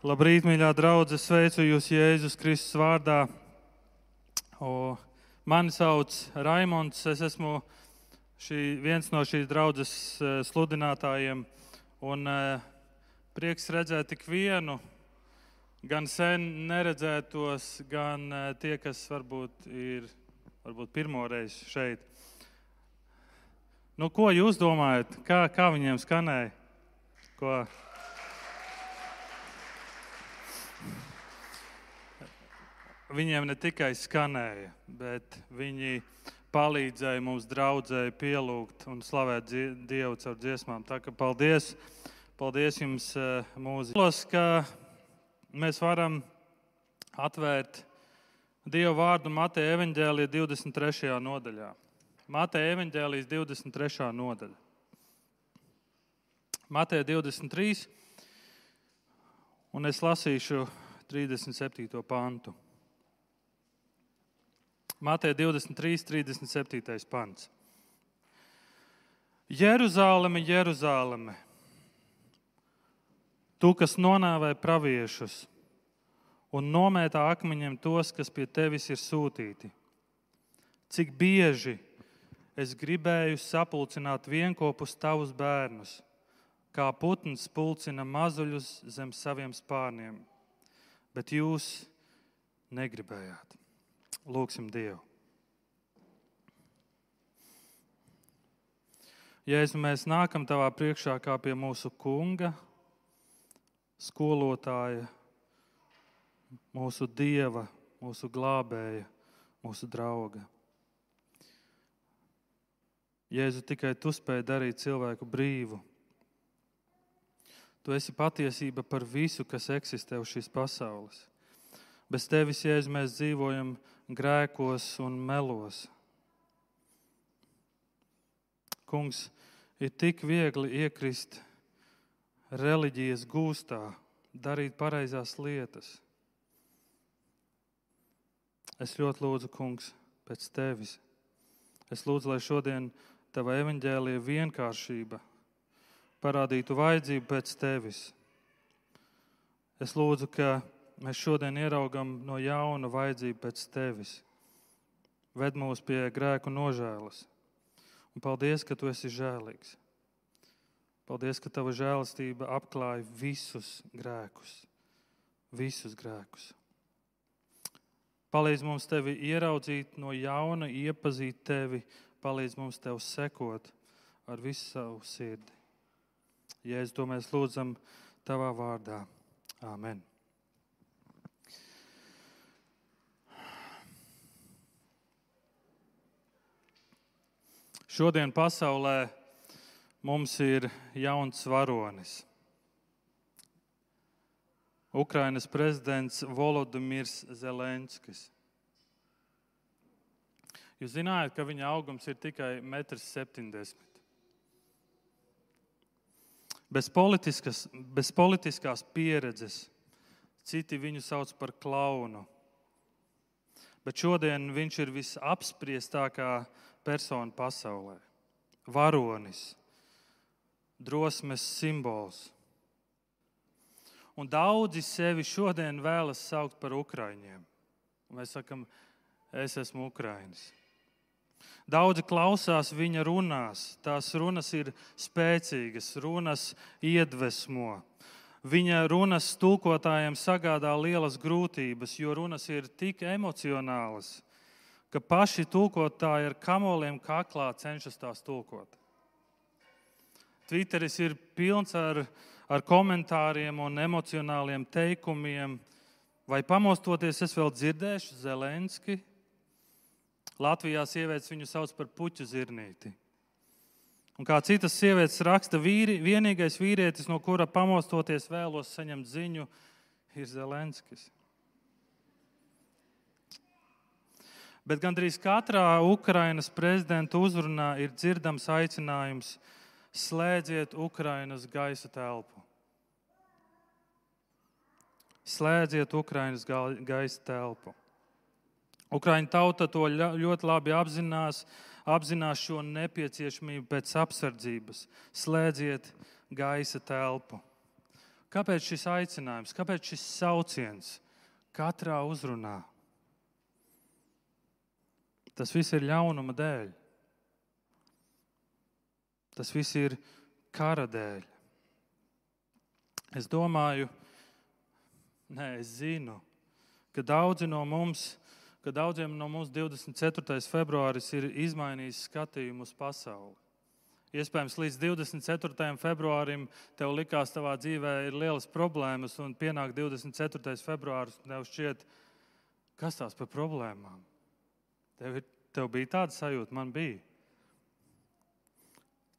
Labrīt, mīļā draudzene, sveicu jūs Jēzus Kristus vārdā. O, mani sauc Raimons, es esmu šī, viens no šīs draudzes eh, sludinātājiem. Un, eh, prieks redzēt tik vienu, gan sen neredzētos, gan eh, tie, kas varbūt ir varbūt pirmo reizi šeit. Nu, ko jūs domājat? Kā, kā viņiem skanēja? Ko? Viņiem ne tikai skanēja, bet viņi palīdzēja mums draudzēji pielūgt un slavēt Dievu caur dziesmām. Tā kā paldies, paldies jums, eh, mūziķis, ka mēs varam atvērt Dieva vārdu Mateja evaņģēlija 23. nodaļā. Mateja evaņģēlijas 23. nodaļa. Mateja 23. Un es lasīšu 37. pantu. Mateja 23, 37. pants. Jeruzāleme, Jeruzāleme, tu, kas nonāvēja praviešus un nomētā akmeņiem tos, kas pie tevis ir sūtīti. Cik bieži es gribēju sapulcināt vienopus tavus bērnus, kā putns pulcina mazuļus zem saviem spārniem, bet jūs negribējāt. Lūksim Dievu. Jēzu, mēs nākam tavā priekšā kā pie mūsu kunga, skolotāja, mūsu dieva, mūsu glābēja, mūsu drauga. Jēzu, tikai tu spēj darīt cilvēku brīvu. Tu esi patiesība par visu, kas eksistē uz šīs pasaules. Bez tevis, Jēzu, mēs dzīvojam grēkos un melos. Kungs, ir tik viegli iekrist reliģijas gūstā, darīt pareizās lietas. Es ļoti lūdzu, Kungs, pēc tevis. Es lūdzu, lai šodien tava evaņģēlīja vienkāršība parādītu vajadzību pēc tevis. Es lūdzu, ka mēs šodien ieraugam no jauna vajadzību pēc tevis. Ved mūs pie grēku nožēlas. Un paldies, ka tu esi žēlīgs. Paldies, ka tava žēlastība apklāja visus grēkus. Visus grēkus. Palīdz mums tevi ieraudzīt no jauna, iepazīt tevi, palīdz mums tev sekot ar visu savu sirdi. Jēzus, to mēs lūdzam tavā vārdā. Āmen! Šodien pasaulē mums ir jauns varonis. Ukrainas prezidents Volodimirs Zelenskis. Jūs zinājāt, ka viņa augums ir tikai 1,70 m. Bez, bez politiskās pieredzes citi viņu sauc par klaunu. Bet šodien viņš ir visapspriestākā persona pasaulē. Varonis, drosmes simbols. Un daudzi sevi šodien vēlas saukt par ukrāņiem. Mēs sakām, es esmu ukrāņš. Daudzi klausās viņa runās. Tās runas ir spēcīgas, runas iedvesmo. Viņa runas tulkotājiem sagādā lielas grūtības, jo runas ir tik emocionālas, ka paši tulkotāji ar kamoliem kaklā cenšas tās tulkot. Twitteris ir pilns ar, ar komentāriem un emocionāliem teikumiem. Vai pamostoties, es vēl dzirdēšu Zelenski? Latvijā sievietes viņu sauc par puķu zirnīti. Un kā citas sievietes raksta, vīri, vienīgais vīrietis, no kura pamostoties vēlos saņemt ziņu, ir Zelenskis. Bet gandrīz katrā Ukrainas prezidenta uzrunā ir dzirdams aicinājums slēdziet Ukrainas gaisa telpu. Slēdziet Ukrainas gaisa telpu. Ukraiņu tauta to ļoti labi apzinās, apzinās šo nepieciešamību pēc apsardzības. Slēdziet gaisa telpu. Kāpēc šis aicinājums, kāpēc šis sauciens katrā uzrunā? Tas viss ir ļaunuma dēļ. Tas viss ir kara dēļ. Es domāju, nē, es zinu, ka daudzi no mums, ka daudziem no mums 24. februāris ir izmainījis skatījumu uz pasauli. Iespējams, līdz 24. februārim tev likās, ka tavā dzīvē ir lielas problēmas, un pienāk 24. februāris, un tev šķiet, kas tās par problēmām. Tev, ir, tev bija tāda sajūta, man bija.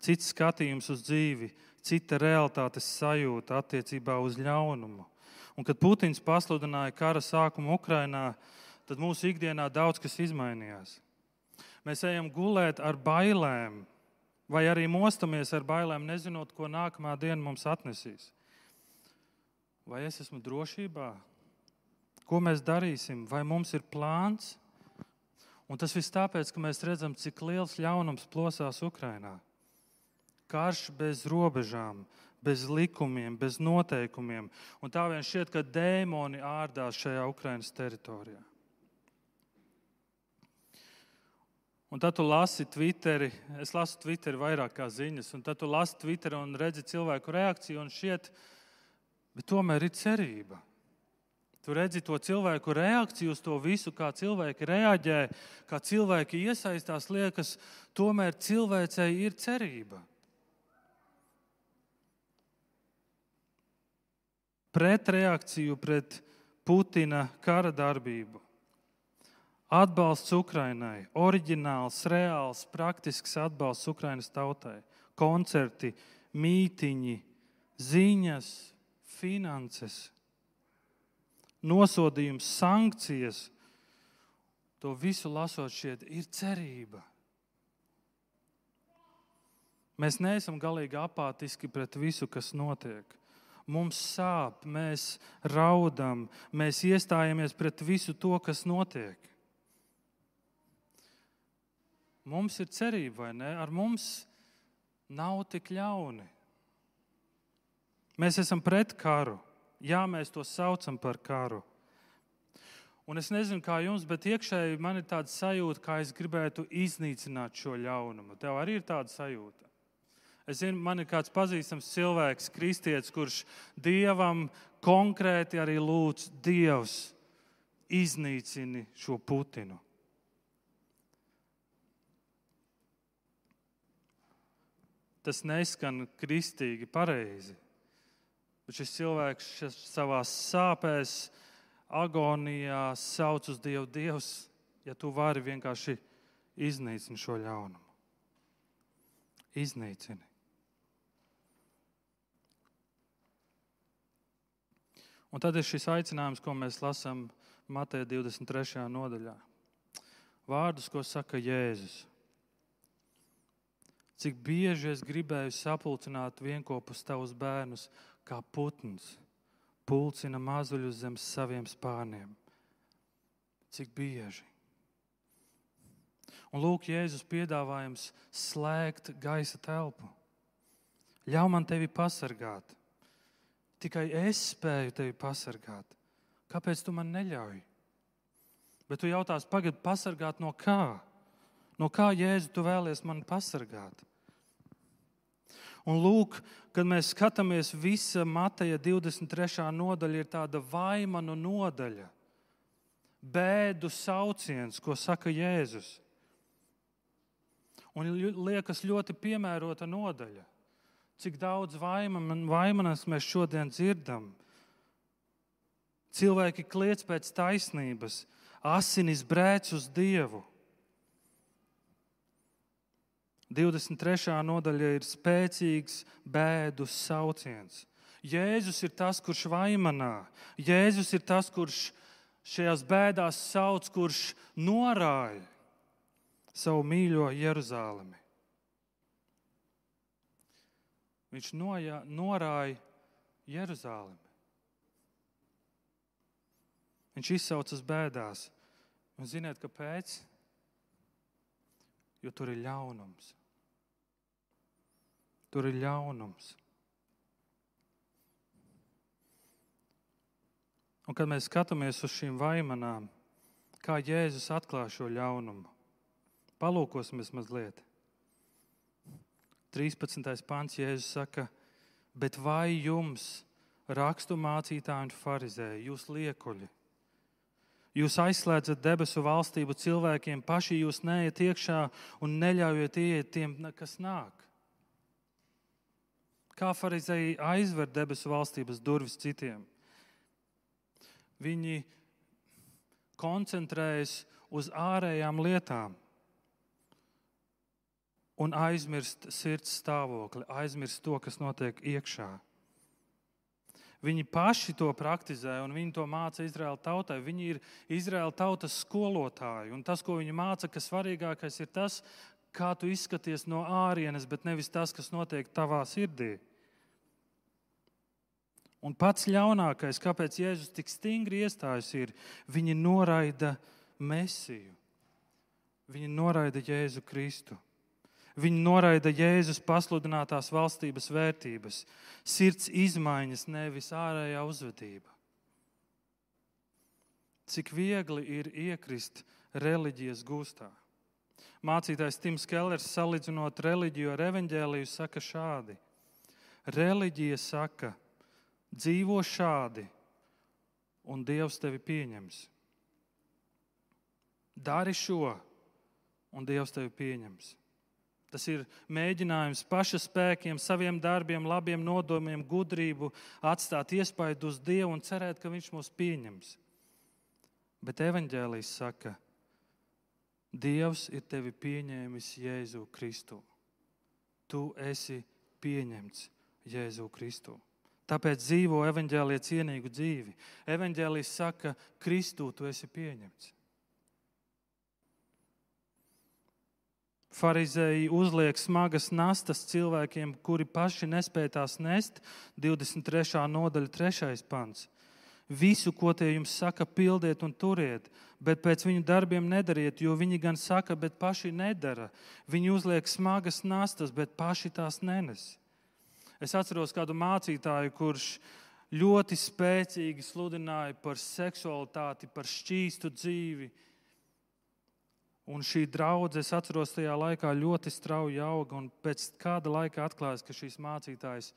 Cits skatījums uz dzīvi, cita realitātes sajūta attiecībā uz ļaunumu. Un, kad Putins pasludināja kara sākumu Ukrajinā, tad mūsu ikdienā daudz kas izmainījās. Mēs ejam gulēt ar bailēm, vai arī mostamies ar bailēm, nezinot, ko nākamā diena mums atnesīs. Vai es esmu drošībā? Ko mēs darīsim? Vai mums ir plāns? Un tas viss tāpēc, ka mēs redzam, cik liels ļaunums plosās Ukrajinā. Karš bez robežām, bez likumiem, bez noteikumiem. Un tā vien šķiet, ka dēmoni ārdās šajā Ukraiņas teritorijā. Un tad tu lasi Twitteri, es lasu Twitteri vairāk kā ziņas, un tad tu lasi Twitteri un redzi cilvēku reakciju, un šķiet, bet tomēr ir cerība. Tu redzi to cilvēku reakciju uz to visu, kā cilvēki reaģē, kā cilvēki iesaistās. Liekas, tomēr cilvēcei ir cerība. Pretreakciju pret Putina kara darbību Atbalsts Ukrainai, oriģināls, reāls, praktisks atbalsts Ukrainas tautai, koncerti, mītiņi, ziņas, finanses, nosodījums, sankcijas. To visu lasot, šeit ir cerība. Mēs neesam galīgi apātiski pret visu, kas notiek. Mums sāp, mēs raudam, mēs iestājamies pret visu to, kas notiek. Mums ir cerība, vai ne? Ar mums nav tik ļauni. Mēs esam pret karu. Jā, mēs to saucam par karu. Un es nezinu, kā jums, bet iekšēji man ir tāda sajūta, ka es gribētu iznīcināt šo ļaunumu. Tev arī ir tāda sajūta. Es zinu, man ir kāds pazīstams cilvēks, kristietis, kurš dievam konkrēti arī lūdz, Dievs, iznīcini šo Putinu. Tas neskan kristīgi, pareizi. Bet šis cilvēks šis savā sāpēs, agonijā sauc uz Dievu, Dievs, ja tu vari vienkārši iznīcini šo ļaunumu. Iznīcini. Un tad ir šis aicinājums, ko mēs lasām Mateja 23. nodaļā. Vārdus, ko saka Jēzus. Cik bieži es gribēju sapulcināt vienopus tavus bērnus, kā putns pulcina mazuļus zem saviem spārniem. Cik bieži? Un lūk, Jēzus piedāvājums slēgt gaisa telpu. Ļauj man tevi pasargāt. Tikai es spēju tevi pasargāt. Kāpēc tu man neļauj? Bet tu jautās, pagaidi, pasargāt no kā? No kā Jēzu tu vēlies man pasargāt? Un lūk, kad mēs skatāmies, visa Mateja 23. nodaļa ir tāda vaimanu nodaļa, bēdu sauciens, ko saka Jēzus. Un liekas ļoti piemērota nodaļa. Cik daudz vaimanas mēs šodien dzirdam. Cilvēki kliedz pēc taisnības, asinis brēc uz Dievu. 23. nodaļa ir spēcīgs bēdu sauciens. Jēzus ir tas, kurš vaimanā. Jēzus ir tas, kurš šajās bēdās sauc, kurš norāja savu mīļo Jeruzalemi. Viņš nojā, norāja Jeruzalemi. Viņš izsaucas bēdās. Un ziniet, kāpēc? Jo tur ir ļaunums. Tur ir ļaunums. Un kad mēs skatāmies uz šīm vaimanām, kā Jēzus atklāja šo ļaunumu, palūkosimies mazliet. 13. pāns Jēzus saka, bet vai jums, rakstu mācītāji un farizēji, jūs liekuļi? Jūs aizslēdzat debesu valstību cilvēkiem, paši jūs neiet iekšā un neļaujat iet tiem, kas nāk. Kā farizēji aizver debesu valstības durvis citiem? Viņi koncentrējas uz ārējām lietām un aizmirst sirds stāvokli, aizmirst to, kas notiek iekšā. Viņi paši to praktizē un viņi to māca Izraēla tautai. Viņi ir Izraēla tautas skolotāji. Un tas, ko viņi māca, ka svarīgākais ir tas, kā tu izskaties no ārienes, bet nevis tas, kas notiek tavā sirdī. Un pats ļaunākais, kāpēc Jēzus tik stingri iestājas, ir viņi noraida Mēsiju. Viņi noraida Jēzu Kristu. Viņi noraida Jēzus pasludinātās valstības vērtības, sirds izmaiņas, nevis ārējā uzvedība. Cik viegli ir iekrist reliģijas gūstā. Mācītājs Tims Kellers, salīdzinot reliģiju ar evaņģēliju, saka šādi: Reliģija saka, dzīvo šādi, un Dievs tevi pieņems. Dari šo, un Dievs tevi pieņems. Tas ir mēģinājums paša spēkiem, saviem darbiem, labiem nodomiem, gudrību atstāt iespaidu uz Dievu un cerēt, ka Viņš mūs pieņems. Bet evanģēlijas saka, Dievs ir tevi pieņēmis Jēzu Kristu. Tu esi pieņemts Jēzu Kristu. Tāpēc dzīvo evanģēlīja cienīgu dzīvi. Evanģēlijas saka, Kristu tu esi pieņemts. Pharizēji uzliek smagas nastas cilvēkiem, kuri paši nespēj tās nest. 23. nodaļa, 3. pants. Visu, ko tie jums saka, pildiet un turiet, bet pēc viņu darbiem nedariet, jo viņi gan saka, bet paši nedara. Viņi uzliek smagas nastas, bet paši tās nenes. Es atceros kādu mācītāju, kurš ļoti spēcīgi sludināja par seksualitāti, par šķīstu dzīvi Un šī draudzene, es atceros, tajā laikā ļoti strauji auga. Pēc kāda laika atklājās, ka šīs mācītājs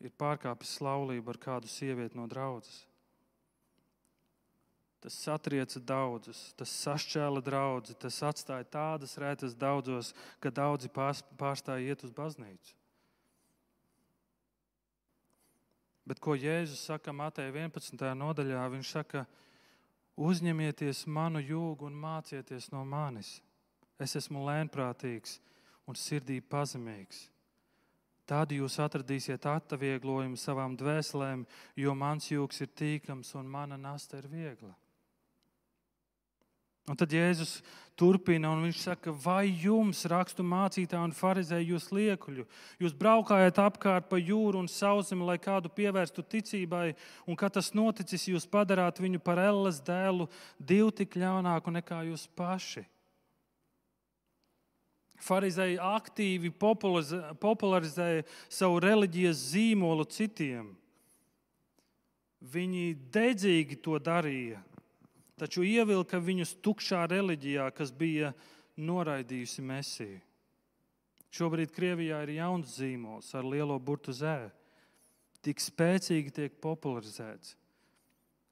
ir pārkāpis laulību ar kādu sievieti no draudzes. Tas satrieca daudzus, tas sašķēla draugu, tas atstāja tādas rētas daudzos, ka daudzi pārstāja iet uz baznīcu. Bet ko Jēzus saka Mateja 11. nodaļā? Viņš saka, ka Uzņemieties manu jūgu un mācieties no manis. Es esmu lēnprātīgs un sirdī pazemīgs. Tad jūs atradīsiet atvieglojumu savām dvēselēm, jo mans jūgs ir tīkams un mana nasta ir viegla. Un tad Jēzus turpina, un viņš saka, vai jums, rakstu mācītāji un farizēji, jūs liekuļu, jūs braukājat apkārt pa jūru un sauszemi, lai kādu pievērstu ticībai, un kad tas noticis, jūs padarāt viņu par elles dēlu divu tik ļaunāku nekā jūs paši. Pharizēji aktīvi popularizēja savu reliģijas zīmolu citiem. Viņi dedzīgi to darīja taču ievilka viņus tukšā reliģijā, kas bija noraidījusi Mēsiju. Šobrīd Krievijā ir jauns zīmols ar lielo burtu zē. Tik spēcīgi tiek popularizēts,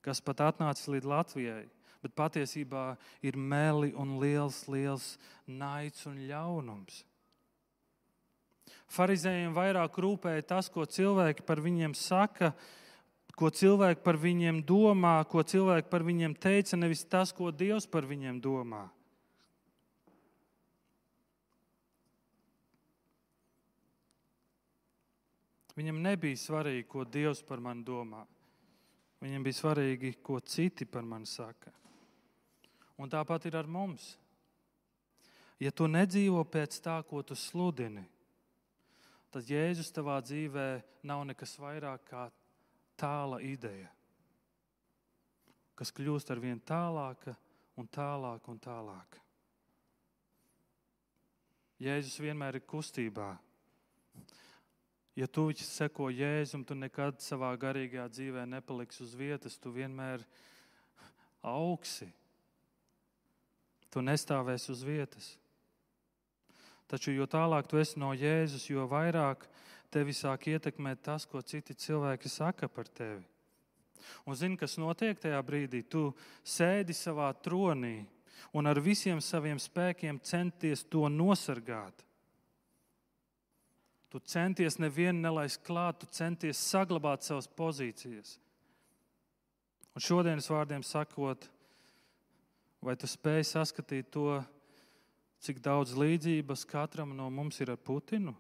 kas pat atnācis līdz Latvijai, bet patiesībā ir meli un liels, liels naids un ļaunums. Pharizējiem vairāk rūpēja tas, ko cilvēki par viņiem saka, ko cilvēki par viņiem domā, ko cilvēki par viņiem teica, nevis tas, ko Dievs par viņiem domā. Viņam nebija svarīgi, ko Dievs par mani domā. Viņam bija svarīgi, ko citi par mani saka. Un tāpat ir ar mums. Ja tu nedzīvo pēc tā, ko tu sludini, tad Jēzus tavā dzīvē nav nekas vairāk kā tāla ideja, kas kļūst ar vien tālāka un tālāka un tālāka. Jēzus vienmēr ir kustībā. Ja tu seko jēzum, tu nekad savā garīgajā dzīvē nepaliksi uz vietas, tu vienmēr augsi. Tu nestāvēsi uz vietas. Taču jo tālāk tu esi no Jēzus, jo vairāk tevi sāk ietekmēt tas, ko citi cilvēki saka par tevi. Un zini, kas notiek tajā brīdī? Tu sēdi savā tronī un ar visiem saviem spēkiem centies to nosargāt. Tu centies nevienu nelaist klāt, tu centies saglabāt savas pozīcijas. Un šodienas vārdiem sakot, vai tu spēj saskatīt to, cik daudz līdzības katram no mums ir ar Putinu?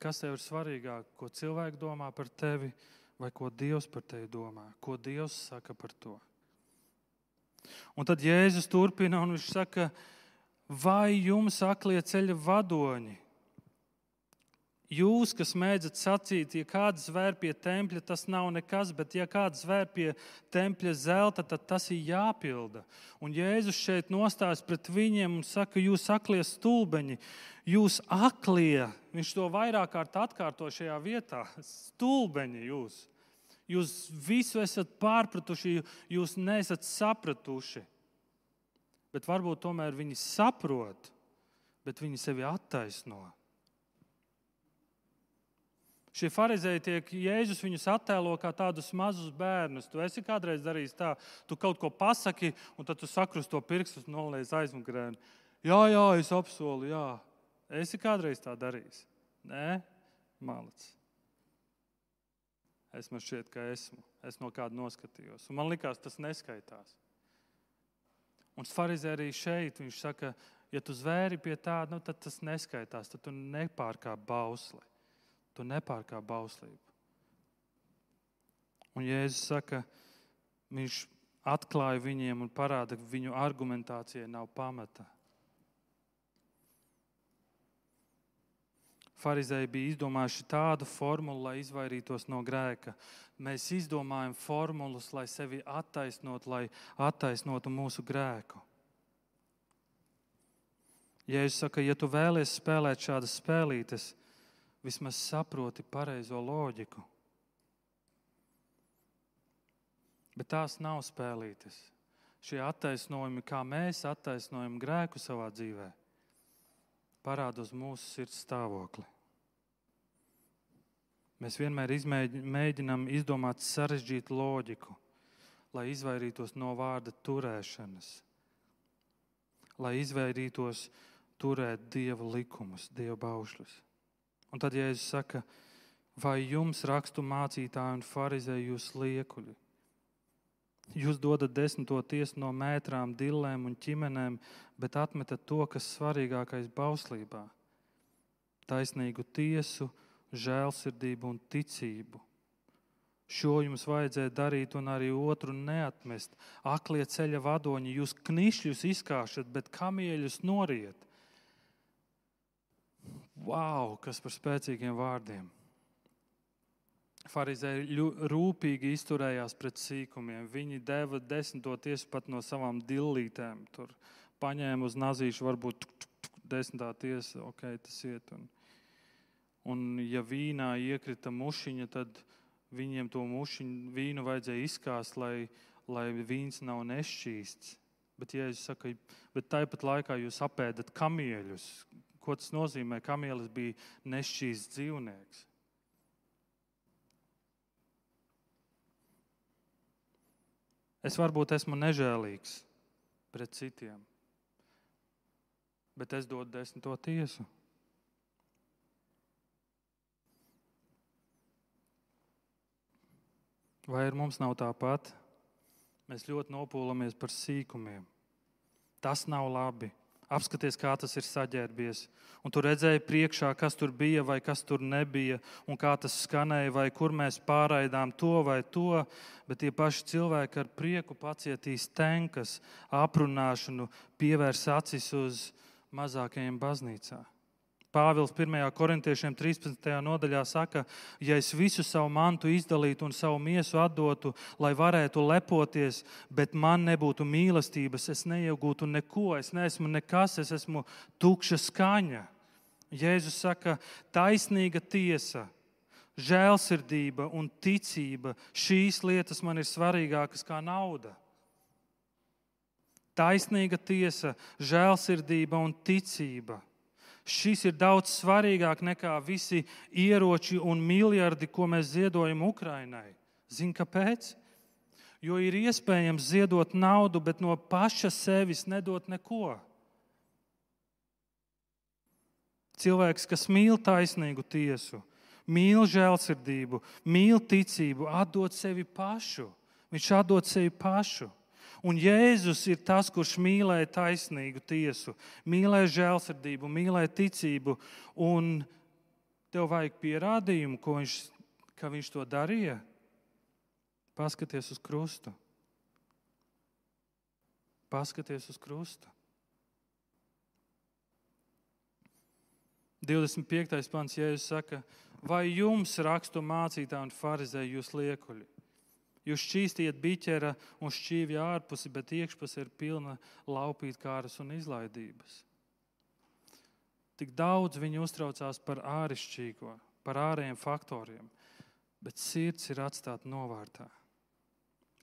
Kas tev ir svarīgāk, ko cilvēki domā par tevi, vai ko Dievs par tevi domā? Ko Dievs saka par to? Un tad Jēzus turpina un viņš saka, ka Vai jums aklie ceļa vadoņi? Jūs, kas mēdzat sacīt, ja kāds zvēr pie tempļa, tas nav nekas, bet ja kāds zvēr pie tempļa zelta, tad tas ir jāpilda. Un Jēzus šeit nostājas pret viņiem un saka, jūs aklie stulbeņi, jūs aklie, viņš to vairāk kārt atkārto šajā vietā, stulbeņi jūs. Jūs visu esat pārpratuši, jūs nesat sapratuši bet varbūt tomēr viņi saprot, bet viņi sevi attaisno. Šie farizēji tiek, Jēzus viņus attēlo kā tādus mazus bērnus. Tu esi kādreiz darījis tā, tu kaut ko pasaki, un tad tu sakrus to pirkstus un noliec aizmugurē. Jā, jā, es apsolu, jā. Esi kādreiz tā darījis? Nē, malicis. Es man šķiet, ka esmu. Es no kāda noskatījos. Un man likās, tas neskaitās. Un Pharizē arī šeit viņš saka, ja tu zvēri pie tā, nu, tad tas neskaitās. Tad tu nepārkāp bausli. Tu nepārkāp bauslību. Un Jēzus saka, viņš atklāja viņiem un parāda, ka viņu argumentācijai nav pamata. Pharizēji bija izdomājuši tādu formulu, lai izvairītos no grēka. Mēs izdomājam formulas, lai sevi attaisnotu, lai attaisnotu mūsu grēku. Jēzus saka, ja tu vēlies spēlēt šādas spēlītes, vismaz saproti pareizo loģiku. Bet tās nav spēlītes. Šie attaisnojumi, kā mēs attaisnojam grēku savā dzīvēm parāda uz mūsu sirds stāvokli. Mēs vienmēr mēģinām izdomāt sarežģītu loģiku, lai izvairītos no vārda turēšanas, lai izvairītos turēt dieva likumus, dieva baušļus. Un tad Jēzus saka, vai jums rakstu mācītāji un farizēji jūs liekuļi? Jūs dodat desmito tiesu no mētrām, dillēm un ķimenēm, bet atmetat to, kas svarīgākais bauslībā - taisnīgu tiesu, žēlsirdību un ticību. Šo jums vajadzēja darīt, un arī otru neatmest. Aklie ceļa vadoņi, jūs knišļus izkāšat, bet kamieļus noriet. Wow, kas par spēcīgiem vārdiem! Pharizēji rūpīgi izturējās pret sīkumiem. Viņi deva desmito tiesu pat no savām dillītēm. Tur paņēma uz nazīšu, varbūt tuk, tuk, tuk, desmitā tiesa, ok, tas iet. Un, un ja vīnā iekrita mušiņa, tad viņiem to mušiņu vīnu vajadzēja izkāst, lai, lai vīns nav nešķīsts. Bet, ja es saku, bet tāpat laikā jūs apēdat kamieļus, ko tas nozīmē? Kamielis bija nešķīsts dzīvnieks. Es varbūt esmu nežēlīgs pret citiem, bet es dodu desmito tiesu. Vai ar mums nav tāpat? Mēs ļoti nopūlamies par sīkumiem. Tas nav labi. Apskaties, kā tas ir saģērbies. Un tu redzēji priekšā, kas tur bija vai kas tur nebija, un kā tas skanēja, vai kur mēs pārraidām to vai to. Bet tie paši cilvēki ar prieku pacietīs tenkas, aprunāšanu, pievērs acis uz mazākajiem baznīcām. Pāvils 1. korintiešiem 13. nodaļā saka, ja es visu savu mantu izdalītu un savu miesu atdotu, lai varētu lepoties, bet man nebūtu mīlestības, es neiegūtu neko, es neesmu nekas, es esmu tukša skaņa. Jēzus saka, taisnīga tiesa, žēlsirdība un ticība. Šīs lietas man ir svarīgākas kā nauda. Taisnīga tiesa, žēlsirdība un ticība. Šis ir daudz svarīgāk nekā visi ieroči un miljardi, ko mēs ziedojam Ukrainai. Zini, kāpēc? Jo ir iespējams ziedot naudu, bet no paša sevis nedot neko. Cilvēks, kas mīl taisnīgu tiesu, mīl žēlsirdību, mīl ticību, atdod sevi pašu. Viņš atdod sevi pašu. Un Jēzus ir tas, kurš mīlēja taisnīgu tiesu, mīlēja žēlsirdību, mīlēja ticību. Un tev vajag pierādījumu, viņš, ka viņš to darīja. Paskaties uz krustu. Paskaties uz krustu. 25. pants, Jēzus saka, vai jums rakstu mācītāji un farizēji jūs liekuļi? Jūs šķīstiet biķera un šķīvja ārpusi, bet iekšpusē ir pilna laupītkāras un izlaidības. Tik daudz viņi uztraucās par āršķirīgo, par ārējiem faktoriem, bet sirds ir atstāta novārtā.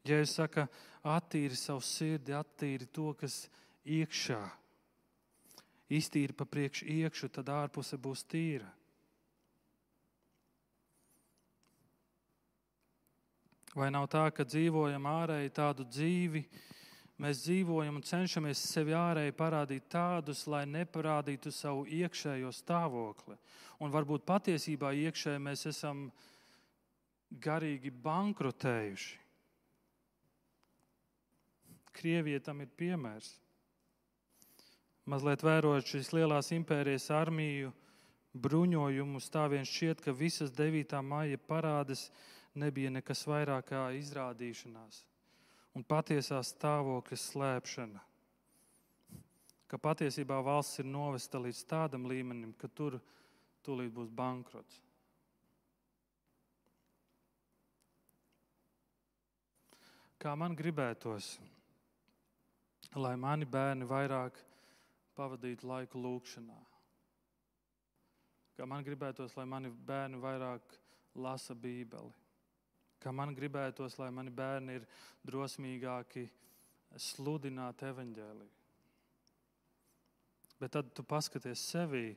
Ja jūs sakat, attīri savu sirdi, attīri to, kas iekšā iztīri pa priekšu iekšu, tad ārpuse būs tīra. Vai nav tā, ka dzīvojam ārēji tādu dzīvi, mēs dzīvojam un cenšamies sevi ārēji parādīt tādus, lai neparādītu savu iekšējo stāvokli. Un varbūt patiesībā iekšēji mēs esam garīgi bankrotējuši. Krievija tam ir piemērs mazliet vērojot šīs lielās impērijas armiju bruņojumus, tā vien šķiet, ka visas 9. maija parādes nebija nekas vairāk kā izrādīšanās un patiesā stāvokļa slēpšana. Ka patiesībā valsts ir novesta līdz tādam līmenim, ka tur tūlīt būs bankrots. Kā man gribētos, lai mani bērni vairāk pavadīt laiku lūkšanā. Kā man gribētos, lai mani bērni vairāk lasa Bībeli. Kā man gribētos, lai mani bērni ir drosmīgāki sludināt evaņģēliju. Bet tad tu paskaties sevi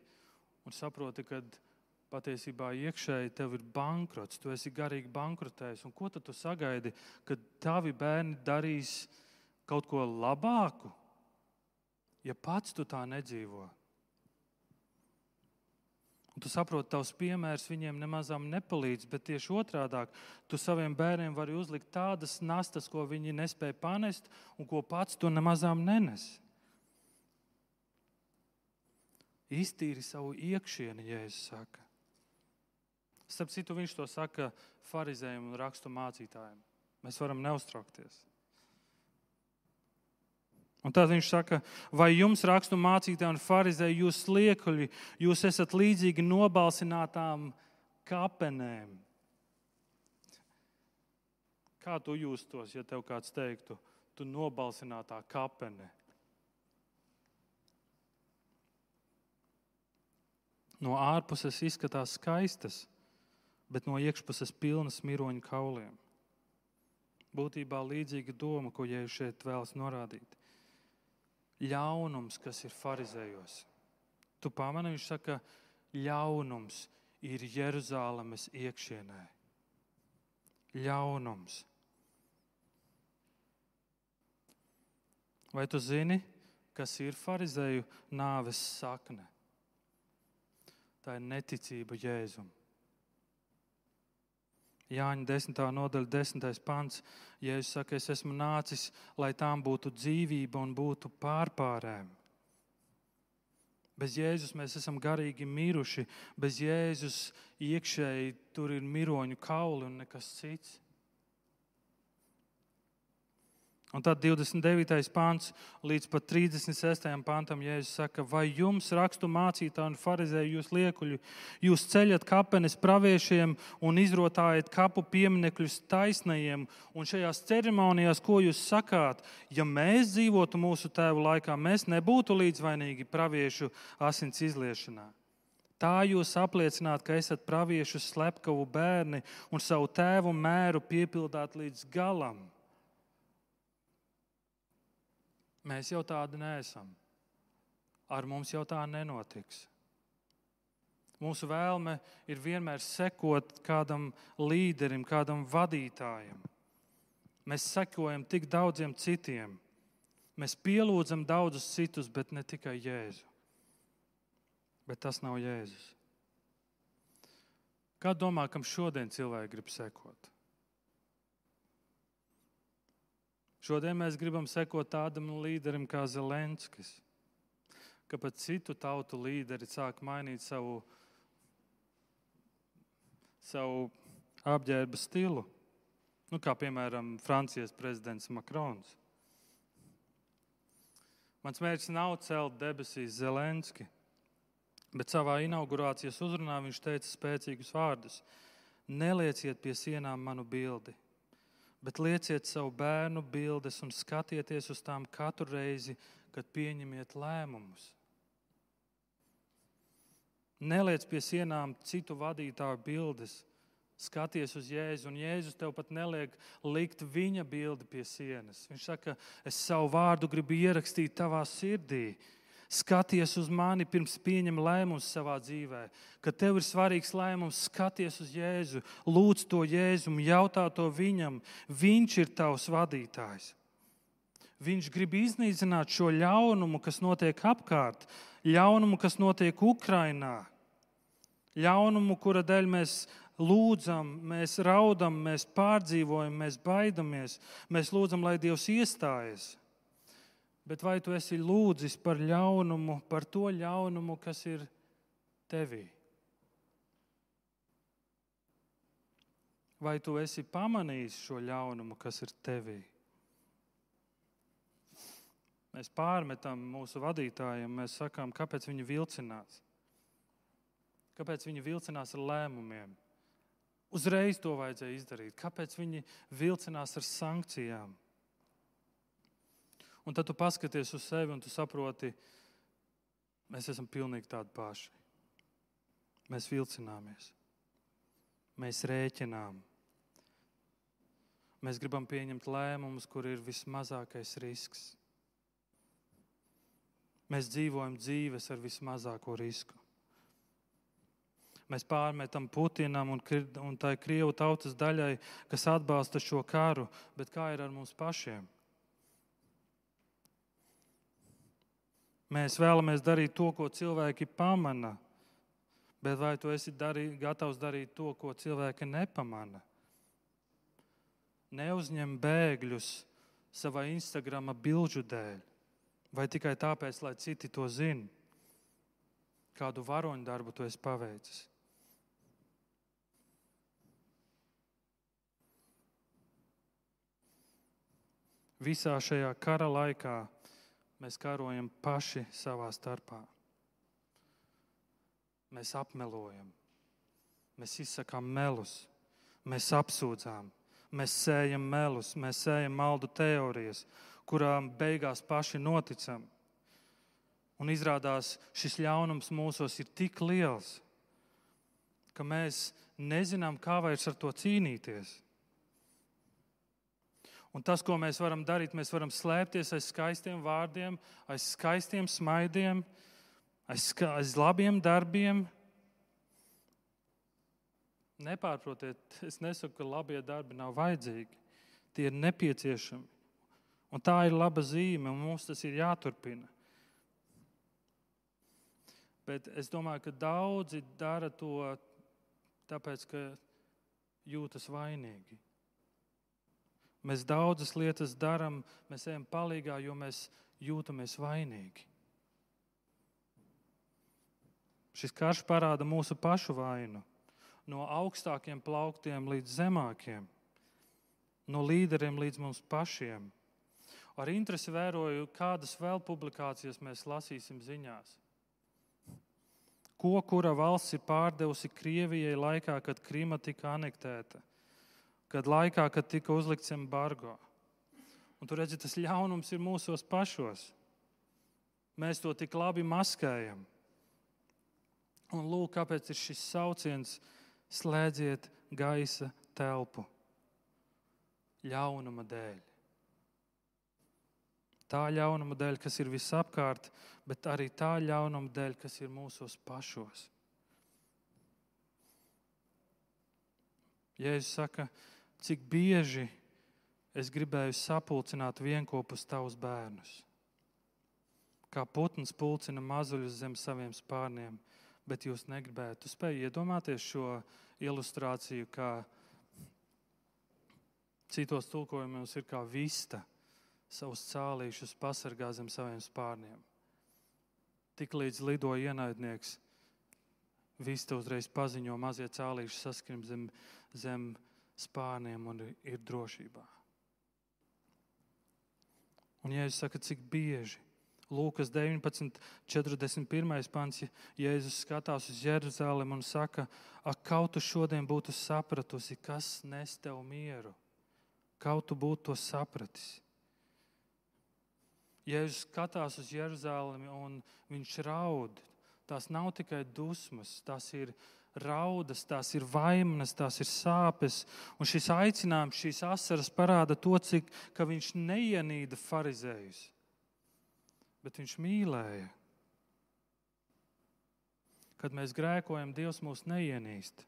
un saproti, ka patiesībā iekšēji tev ir bankrots, tu esi garīgi bankrotējis. Un ko tad tu sagaidi, kad tavi bērni darīs kaut ko labāku? ja pats tu tā nedzīvo. Un tu saproti, tavs piemērs viņiem nemazām nepalīdz, bet tieši otrādi - tu saviem bērniem vari uzlikt tādas nastas, ko viņi nespēja panest, un ko pats tu nemazām nenes. Iztīri savu iekšieni, Jēzus saka. Starp citu, viņš to saka farizējiem un rakstu mācītājiem. Mēs varam neuztraukties. Un tad viņš saka, vai jums rakstu mācītāji un farizēji, jūs liekuļi, jūs esat līdzīgi nobalsinātām kapenēm. Kā tu justos, ja tev kāds teiktu, tu nobalsinātā kapene? No ārpuses izskatās skaistas, bet no iekšpuses pilnas miroņu kauliem. Būtībā līdzīga doma, ko Jēzus šeit vēlas norādīt ļaunums, kas ir farizējos. Tu pamani, viņš saka, ļaunums ir Jeruzalemes iekšienē. Ļaunums. Vai tu zini, kas ir farizēju nāves sakne? Tā ir neticība Jēzum. Jāņa 10. nodaļa, 10. pants. Jēzus saka, es esmu nācis, lai tām būtu dzīvība un būtu pārpārēm. Bez Jēzus mēs esam garīgi miruši, bez Jēzus iekšēji tur ir miroņu kauli un nekas cits. Un tad 29. pāns līdz pat 36. pantam Jēzus saka, vai jums rakstu mācītāji un farizēji jūs liekuļi, jūs ceļat kapenes praviešiem un izrotājat kapu pieminekļus taisnajiem, un šajās ceremonijās, ko jūs sakāt, ja mēs dzīvotu mūsu tēvu laikā, mēs nebūtu līdzvainīgi praviešu asins izliešanā. Tā jūs apliecināt, ka esat praviešu slepkavu bērni un savu tēvu mēru piepildāt līdz galam. Mēs jau tādi neesam. Ar mums jau tā nenotiks. Mūsu vēlme ir vienmēr sekot kādam līderim, kādam vadītājam. Mēs sekojam tik daudziem citiem. Mēs pielūdzam daudzus citus, bet ne tikai Jēzu. Bet tas nav Jēzus. Kā domā, kam šodien cilvēki grib sekot? Šodien mēs gribam sekot tādam līderim kā Zelenskis, ka pat citu tautu līderi sāk mainīt savu, savu apģērba stilu. Nu, kā piemēram Francijas prezidents Makrons. Mans mērķis nav celt debesīs Zelenski, bet savā inaugurācijas uzrunā viņš teica spēcīgus vārdus: Nelieciet pie sienām manu bildi, bet lieciet savu bērnu bildes un skatieties uz tām katru reizi, kad pieņemiet lēmumus. Neliec pie sienām citu vadītāju bildes, skaties uz Jēzu, un Jēzus tev pat neliek likt viņa bildi pie sienas. Viņš saka, es savu vārdu gribu ierakstīt tavā sirdī. Skaties uz mani pirms pieņem lēmumus savā dzīvē. Kad tev ir svarīgs lēmums, skaties uz Jēzu, lūdz to Jēzumu, jautā to viņam. Viņš ir tavs vadītājs. Viņš grib iznīcināt šo ļaunumu, kas notiek apkārt, ļaunumu, kas notiek Ukrajinā, ļaunumu, kura dēļ mēs lūdzam, mēs raudam, mēs pārdzīvojam, mēs baidamies, mēs lūdzam, lai Dievs iestājas. Bet vai tu esi lūdzis par ļaunumu, par to ļaunumu, kas ir tevī? Vai tu esi pamanījis šo ļaunumu, kas ir tevī? Mēs pārmetam mūsu vadītājiem, mēs sakām, kāpēc viņi vilcinās. Kāpēc viņi vilcinās ar lēmumiem? Uzreiz to vajadzēja izdarīt. Kāpēc viņi vilcinās ar sankcijām? Un tad tu paskaties uz sevi un tu saproti, mēs esam pilnīgi tādi paši. Mēs vilcināmies, mēs rēķinām. Mēs gribam pieņemt lēmumus, kur ir vismazākais risks. Mēs dzīvojam dzīves ar vismazāko risku. Mēs pārmetam Putinam un, un tai Krievu tautas daļai, kas atbalsta šo karu, bet kā ir ar mums pašiem? Mēs vēlamies darīt to, ko cilvēki pamana, bet vai tu esi darī, gatavs darīt to, ko cilvēki nepamana? Neuzņem bēgļus savā Instagram bilžu dēļ, vai tikai tāpēc, lai citi to zinātu, kādu varoņu darbu tu esi paveicis. visā šajā kara laikā mēs karojam paši savā starpā. Mēs apmelojam, mēs izsakām melus, mēs apsūdzām, mēs sējam melus, mēs sējam maldu teorijas, kurām beigās paši noticam. Un izrādās, šis ļaunums mūsos ir tik liels, ka mēs nezinām, kā vairs ar to cīnīties. Un tas, ko mēs varam darīt, mēs varam slēpties aiz skaistiem vārdiem, aiz skaistiem smaidiem, aiz, aiz labiem darbiem. Nepārprotiet, es nesaku, ka labie darbi nav vajadzīgi. Tie ir nepieciešami. Un tā ir laba zīme, un mums tas ir jāturpina. Bet es domāju, ka daudzi dara to tāpēc, ka jūtas vainīgi. Mēs daudzas lietas darām, mēs ejam palīgā, jo mēs jūtamies vainīgi. Šis karš parāda mūsu pašu vainu. No augstākiem plauktiem līdz zemākiem, no līderiem līdz mums pašiem. Ar interesi vēroju, kādas vēl publikācijas mēs lasīsim ziņās. Ko kura valsts ir pārdevusi Krievijai laikā, kad Krima tika anektēta? Kad laikā, kad tika uzlikts embargo. Un tur redzat, tas ļaunums ir mūsos pašos. Mēs to tik labi maskējam. Un lūk, kāpēc ir šis sauciens slēdziet gaisa telpu ļaunuma dēļ. Tā ļaunuma dēļ, kas ir visapkārt, bet arī tā ļaunuma dēļ, kas ir mūsos pašos. Jēzus saka, cik bieži es gribēju sapulcināt vienopus tavus bērnus. Kā putns pulcina mazuļus zem saviem spārniem, bet jūs negribētu. Jūs spējat iedomāties šo ilustrāciju, kā citos tulkojumos ir kā vista savus cālīšus pasargā zem saviem spārniem. Tik līdz lido ienaidnieks, vista uzreiz paziņo, mazie cālīši saskrien zem, zem spārniem un ir drošībā. Un, ja es saku, cik bieži Lūkas 19, 41. pants, Jēzus skatās uz Jeruzalem un saka, ak, kaut tu šodien būtu sapratusi, kas nes tev mieru, kaut tu būtu to sapratis. Jēzus skatās uz Jeruzalemi un viņš raud. Tās nav tikai dusmas, tās ir raudas, tās ir vainas, tās ir sāpes. Un šis aicinājums, šīs asaras parāda to, cik viņš neienīda farizējus bet viņš mīlēja. Kad mēs grēkojam, Dievs mūs neienīst.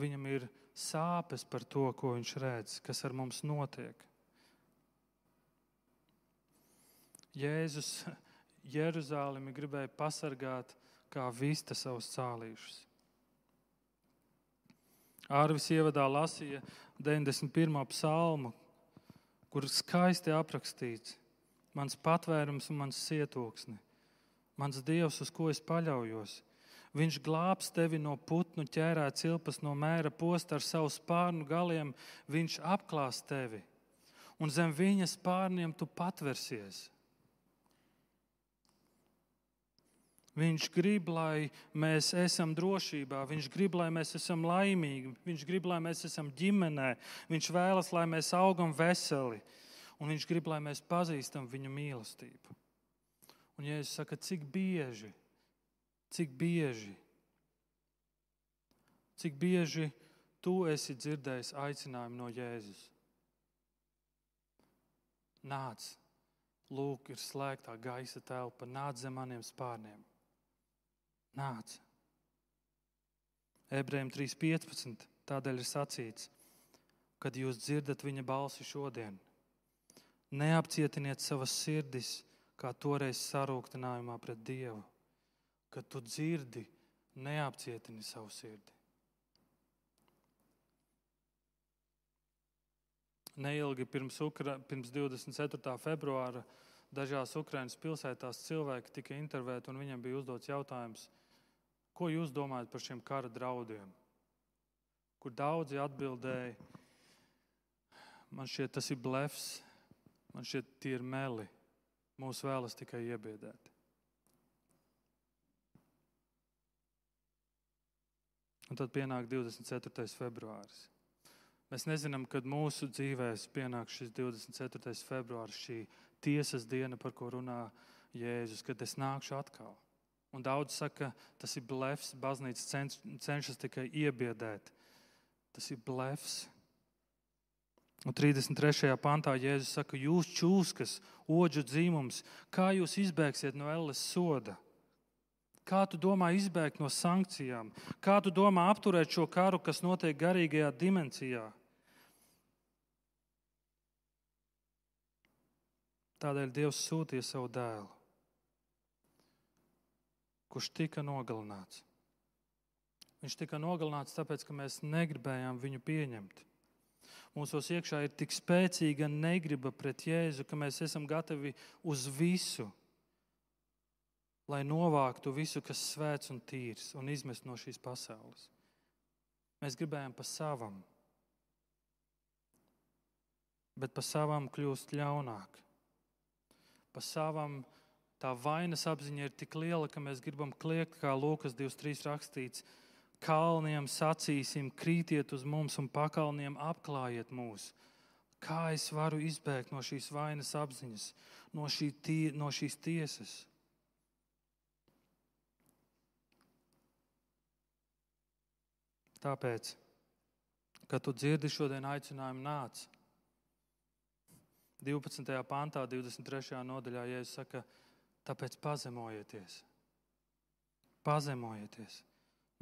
Viņam ir sāpes par to, ko viņš redz, kas ar mums notiek. Jēzus Jeruzalemi gribēja pasargāt kā vista savus cālīšus. Ārvis ievadā lasīja 91. psalmu, kur skaisti aprakstīts, mans patvērums un mans cietoksni, mans dievs, uz ko es paļaujos. Viņš glābs tevi no putnu ķērā cilpas, no mēra posta ar savu spārnu galiem. Viņš apklās tevi, un zem viņa spārniem tu patversies. Viņš grib, lai mēs esam drošībā, viņš grib, lai mēs esam laimīgi, viņš grib, lai mēs esam ģimenē, viņš vēlas, lai mēs augam veseli un Viņš grib, lai mēs pazīstam Viņa mīlestību. Un, ja es saku, cik bieži, cik bieži, cik bieži tu esi dzirdējis aicinājumu no Jēzus? Nāc, lūk, ir slēgtā gaisa telpa, nāc zem maniem spārniem. Nāc. Ebrejiem 3.15. Tādēļ ir sacīts, kad jūs dzirdat viņa balsi šodien, Neapcietiniet savas sirdis, kā toreiz sarūktinājumā pret Dievu. Kad tu dzirdi, neapcietini savu sirdi. Neilgi pirms, Ukra pirms 24. februāra dažās Ukraiņas pilsētās cilvēki tika intervēti, un viņiem bija uzdots jautājums, ko jūs domājat par šiem kara draudiem? Kur daudzi atbildēja, man šķiet, tas ir blefs, Man šķiet, tie ir meli. Mūsu vēlas tikai iebiedēt. Un tad pienāk 24. februāris. Mēs nezinām, kad mūsu dzīvēs pienāk šis 24. februāris, šī tiesas diena, par ko runā Jēzus, kad es nākšu atkal. Un daudz saka, tas ir blefs, baznīca cenšas tikai iebiedēt. Tas ir blefs. Un 33. pantā Jēzus saka, jūs čūskas, oģu dzīmums, kā jūs izbēgsiet no elles soda? Kā tu domā izbēgt no sankcijām? Kā tu domā apturēt šo karu, kas notiek garīgajā dimensijā? Tādēļ Dievs sūtīja savu dēlu, kurš tika nogalināts. Viņš tika nogalināts tāpēc, ka mēs negribējām viņu pieņemt mūsos iekšā ir tik spēcīga negriba pret Jēzu, ka mēs esam gatavi uz visu, lai novāktu visu, kas svēts un tīrs, un izmest no šīs pasaules. Mēs gribējām pa savam, bet pa savam kļūst ļaunāk. Pa savam tā vainas apziņa ir tik liela, ka mēs gribam kliegt, kā Lūkas 2.3 rakstīts kalniem sacīsim, krītiet uz mums un pakalniem apklājiet mūs. Kā es varu izbēgt no šīs vainas apziņas, no, šī tie, no šīs tiesas? Tāpēc, kad tu dzirdi šodien aicinājumu nāc, 12. pāntā, 23. nodaļā, ja es saku, tāpēc pazemojieties. Pazemojieties.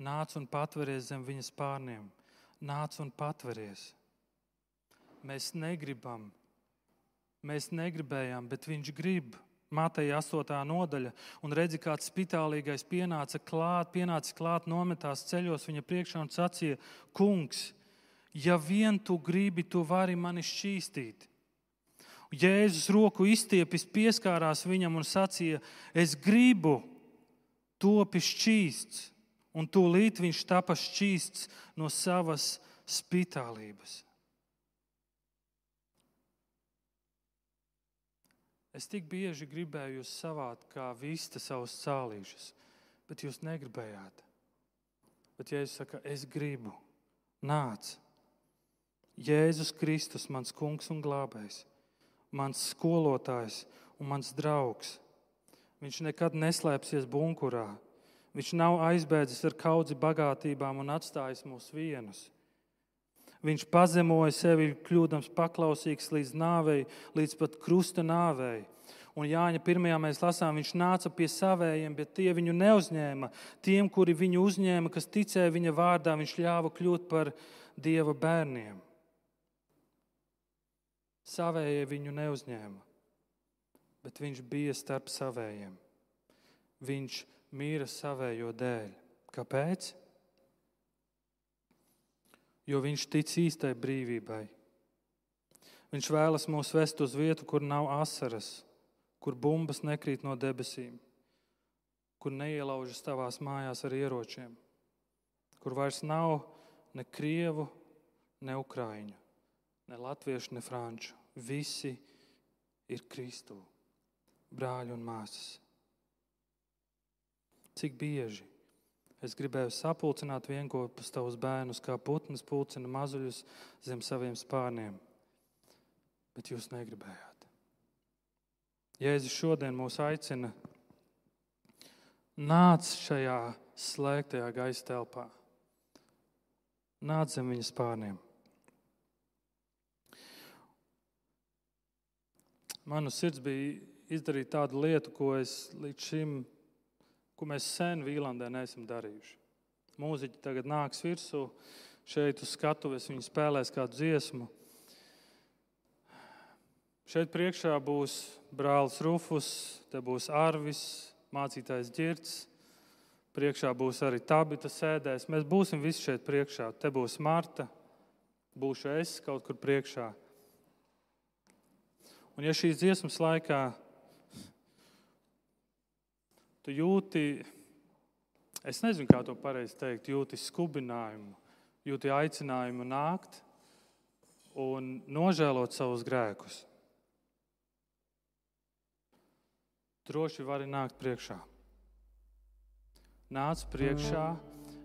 Nāc un patveries zem viņas pārniem. Nāc un patveries. Mēs negribam, mēs negribējām, bet viņš grib. Mateja 8. nodaļa, un redzi, kāds spitālīgais pienāca klāt, pienāca klāt, nometās ceļos viņa priekšā un sacīja: Kungs, ja vien tu gribi, tu vari mani šķīstīt. Jēzus roku izstiepis, pieskārās viņam un sacīja: Es gribu, topi šķīsts, un tūlīt viņš tapa šķīsts no savas spitālības. Es tik bieži gribēju jūs savākt kā vista savus cālīšus, bet jūs negribējāt. Bet Jēzus saka, es gribu, nāc. Jēzus Kristus, mans kungs un glābējs, mans skolotājs un mans draugs. Viņš nekad neslēpsies bunkurā. Viņš nav aizbēdzis ar kaudzi bagātībām un atstājis mūs vienus. Viņš pazemoja sevi, kļūdams paklausīgs līdz nāvei, līdz pat krusta nāvei. Un Jāņa pirmajā mēs lasām, viņš nāca pie savējiem, bet tie viņu neuzņēma. Tiem, kuri viņu uzņēma, kas ticēja viņa vārdā, viņš ļāva kļūt par dieva bērniem. Savējie viņu neuzņēma, bet viņš bija starp savējiem. Viņš mīra savējo dēļ. Kāpēc? jo viņš tic īstai brīvībai. Viņš vēlas mūs vest uz vietu, kur nav asaras, kur bumbas nekrīt no debesīm, kur neielaužas tavās mājās ar ieročiem, kur vairs nav ne krievu, ne ukrāņu, ne latviešu, ne franču. Visi ir Kristu, brāļi un māsas. Cik bieži Es gribēju sapulcināt vienopus tavus bērnus, kā putns pulcina mazuļus zem saviem spārniem, bet jūs negribējāt. Jēzus šodien mūs aicina nāc šajā slēgtajā gaisa telpā, nāc zem viņa spārniem. Manu sirds bija izdarīt tādu lietu, ko es līdz šim ko mēs sen Vīlandē neesam darījuši. Mūziķi tagad nāks virsū, šeit uz skatuves viņi spēlēs kādu dziesmu. Šeit priekšā būs brālis Rufus, te būs Arvis, mācītājs Girts. Priekšā būs arī Tabita sēdēs. Mēs būsim visi šeit priekšā. Te būs Marta, būšu es kaut kur priekšā. Un ja šīs dziesmas laikā tu jūti, es nezinu, kā to pareizi teikt, jūti skubinājumu, jūti aicinājumu nākt un nožēlot savus grēkus. Droši vari nākt priekšā. Nāc priekšā,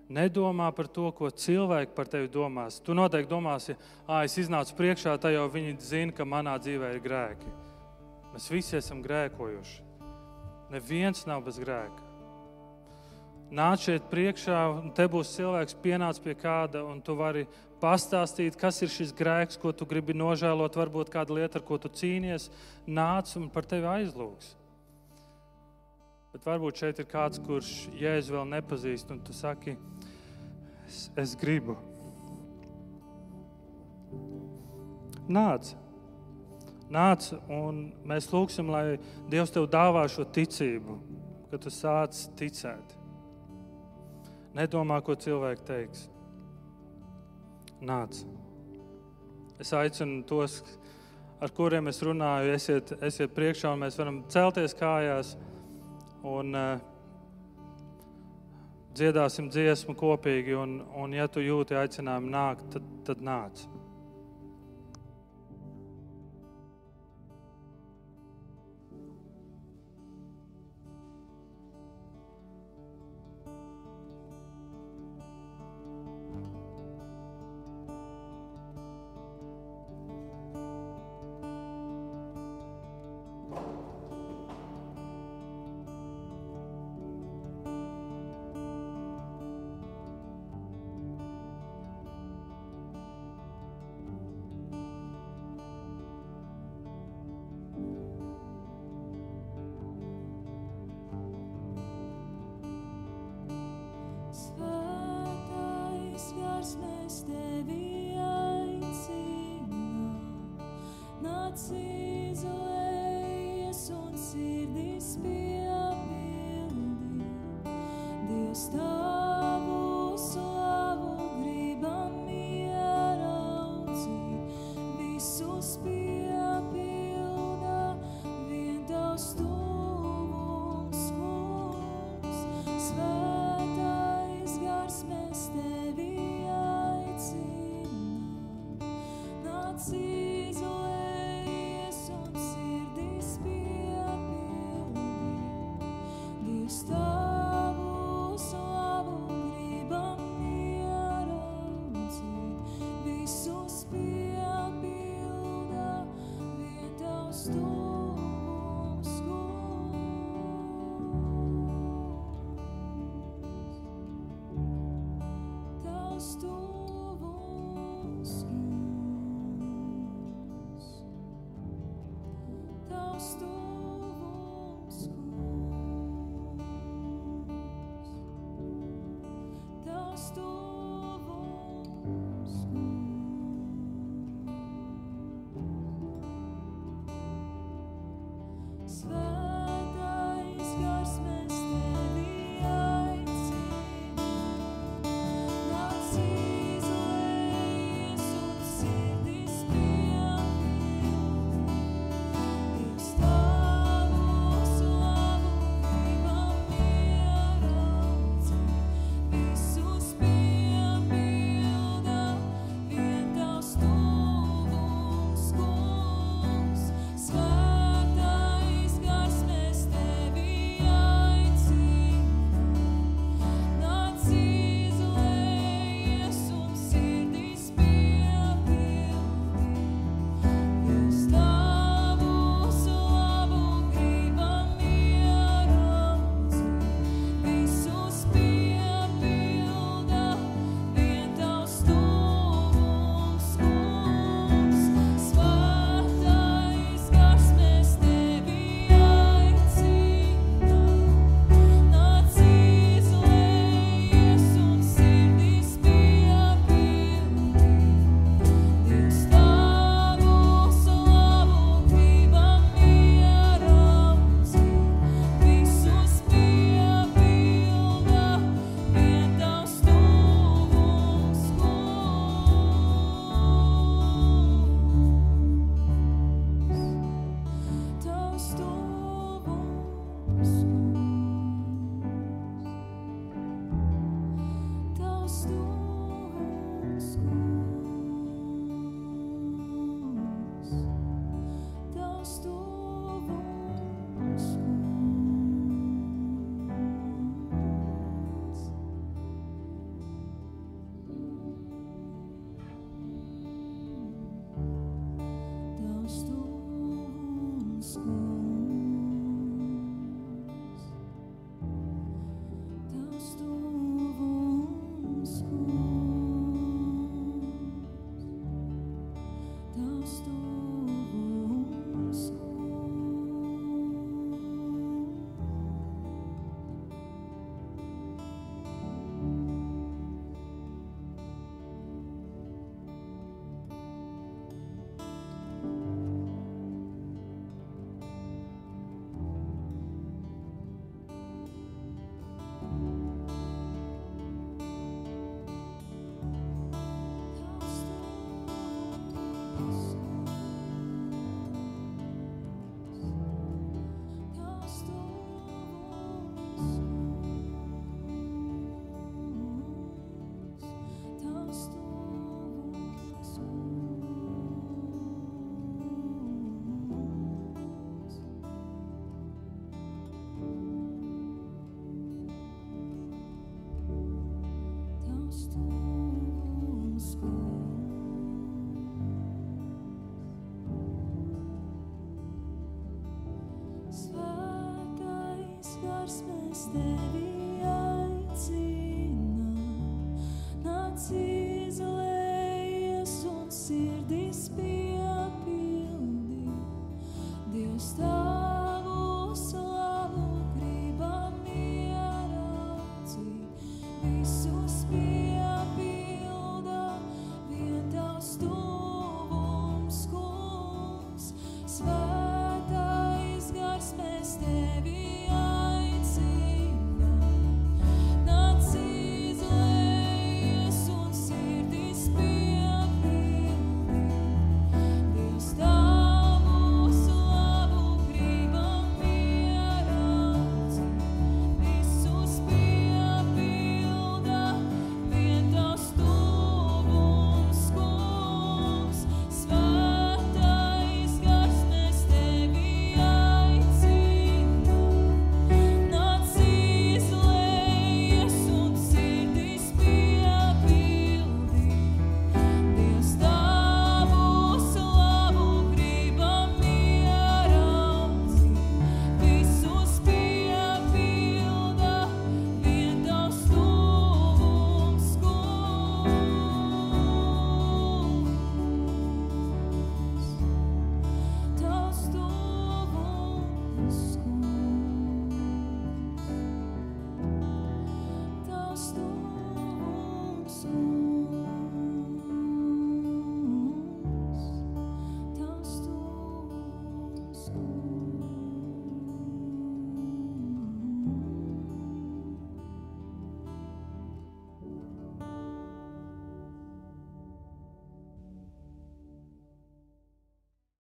nedomā par to, ko cilvēki par tevi domās. Tu noteikti domāsi, ah, es iznācu priekšā, tā jau viņi zina, ka manā dzīvē ir grēki. Mēs visi esam grēkojuši. Neviens nav bez grēka. Nāc šeit priekšā, un te būs cilvēks, pienāc pie kāda, un tu vari pastāstīt, kas ir šis grēks, ko tu gribi nožēlot, varbūt kāda lieta, ar ko tu cīnies. Nāc un par tevi aizlūgs. Bet varbūt šeit ir kāds, kurš jēzu vēl nepazīst, un tu saki, es, es gribu. Nāc! Nāc, un mēs lūgsim, lai Dievs tev dāvā šo ticību, ka tu sāc ticēt. Nedomā, ko cilvēki teiks. Nāc. Es aicinu tos, ar kuriem es runāju, esiet, esiet priekšā, un mēs varam celties kājās un uh, dziedāsim dziesmu kopīgi. Un, un ja tu jūti aicinājumu nākt, tad, tad nāc.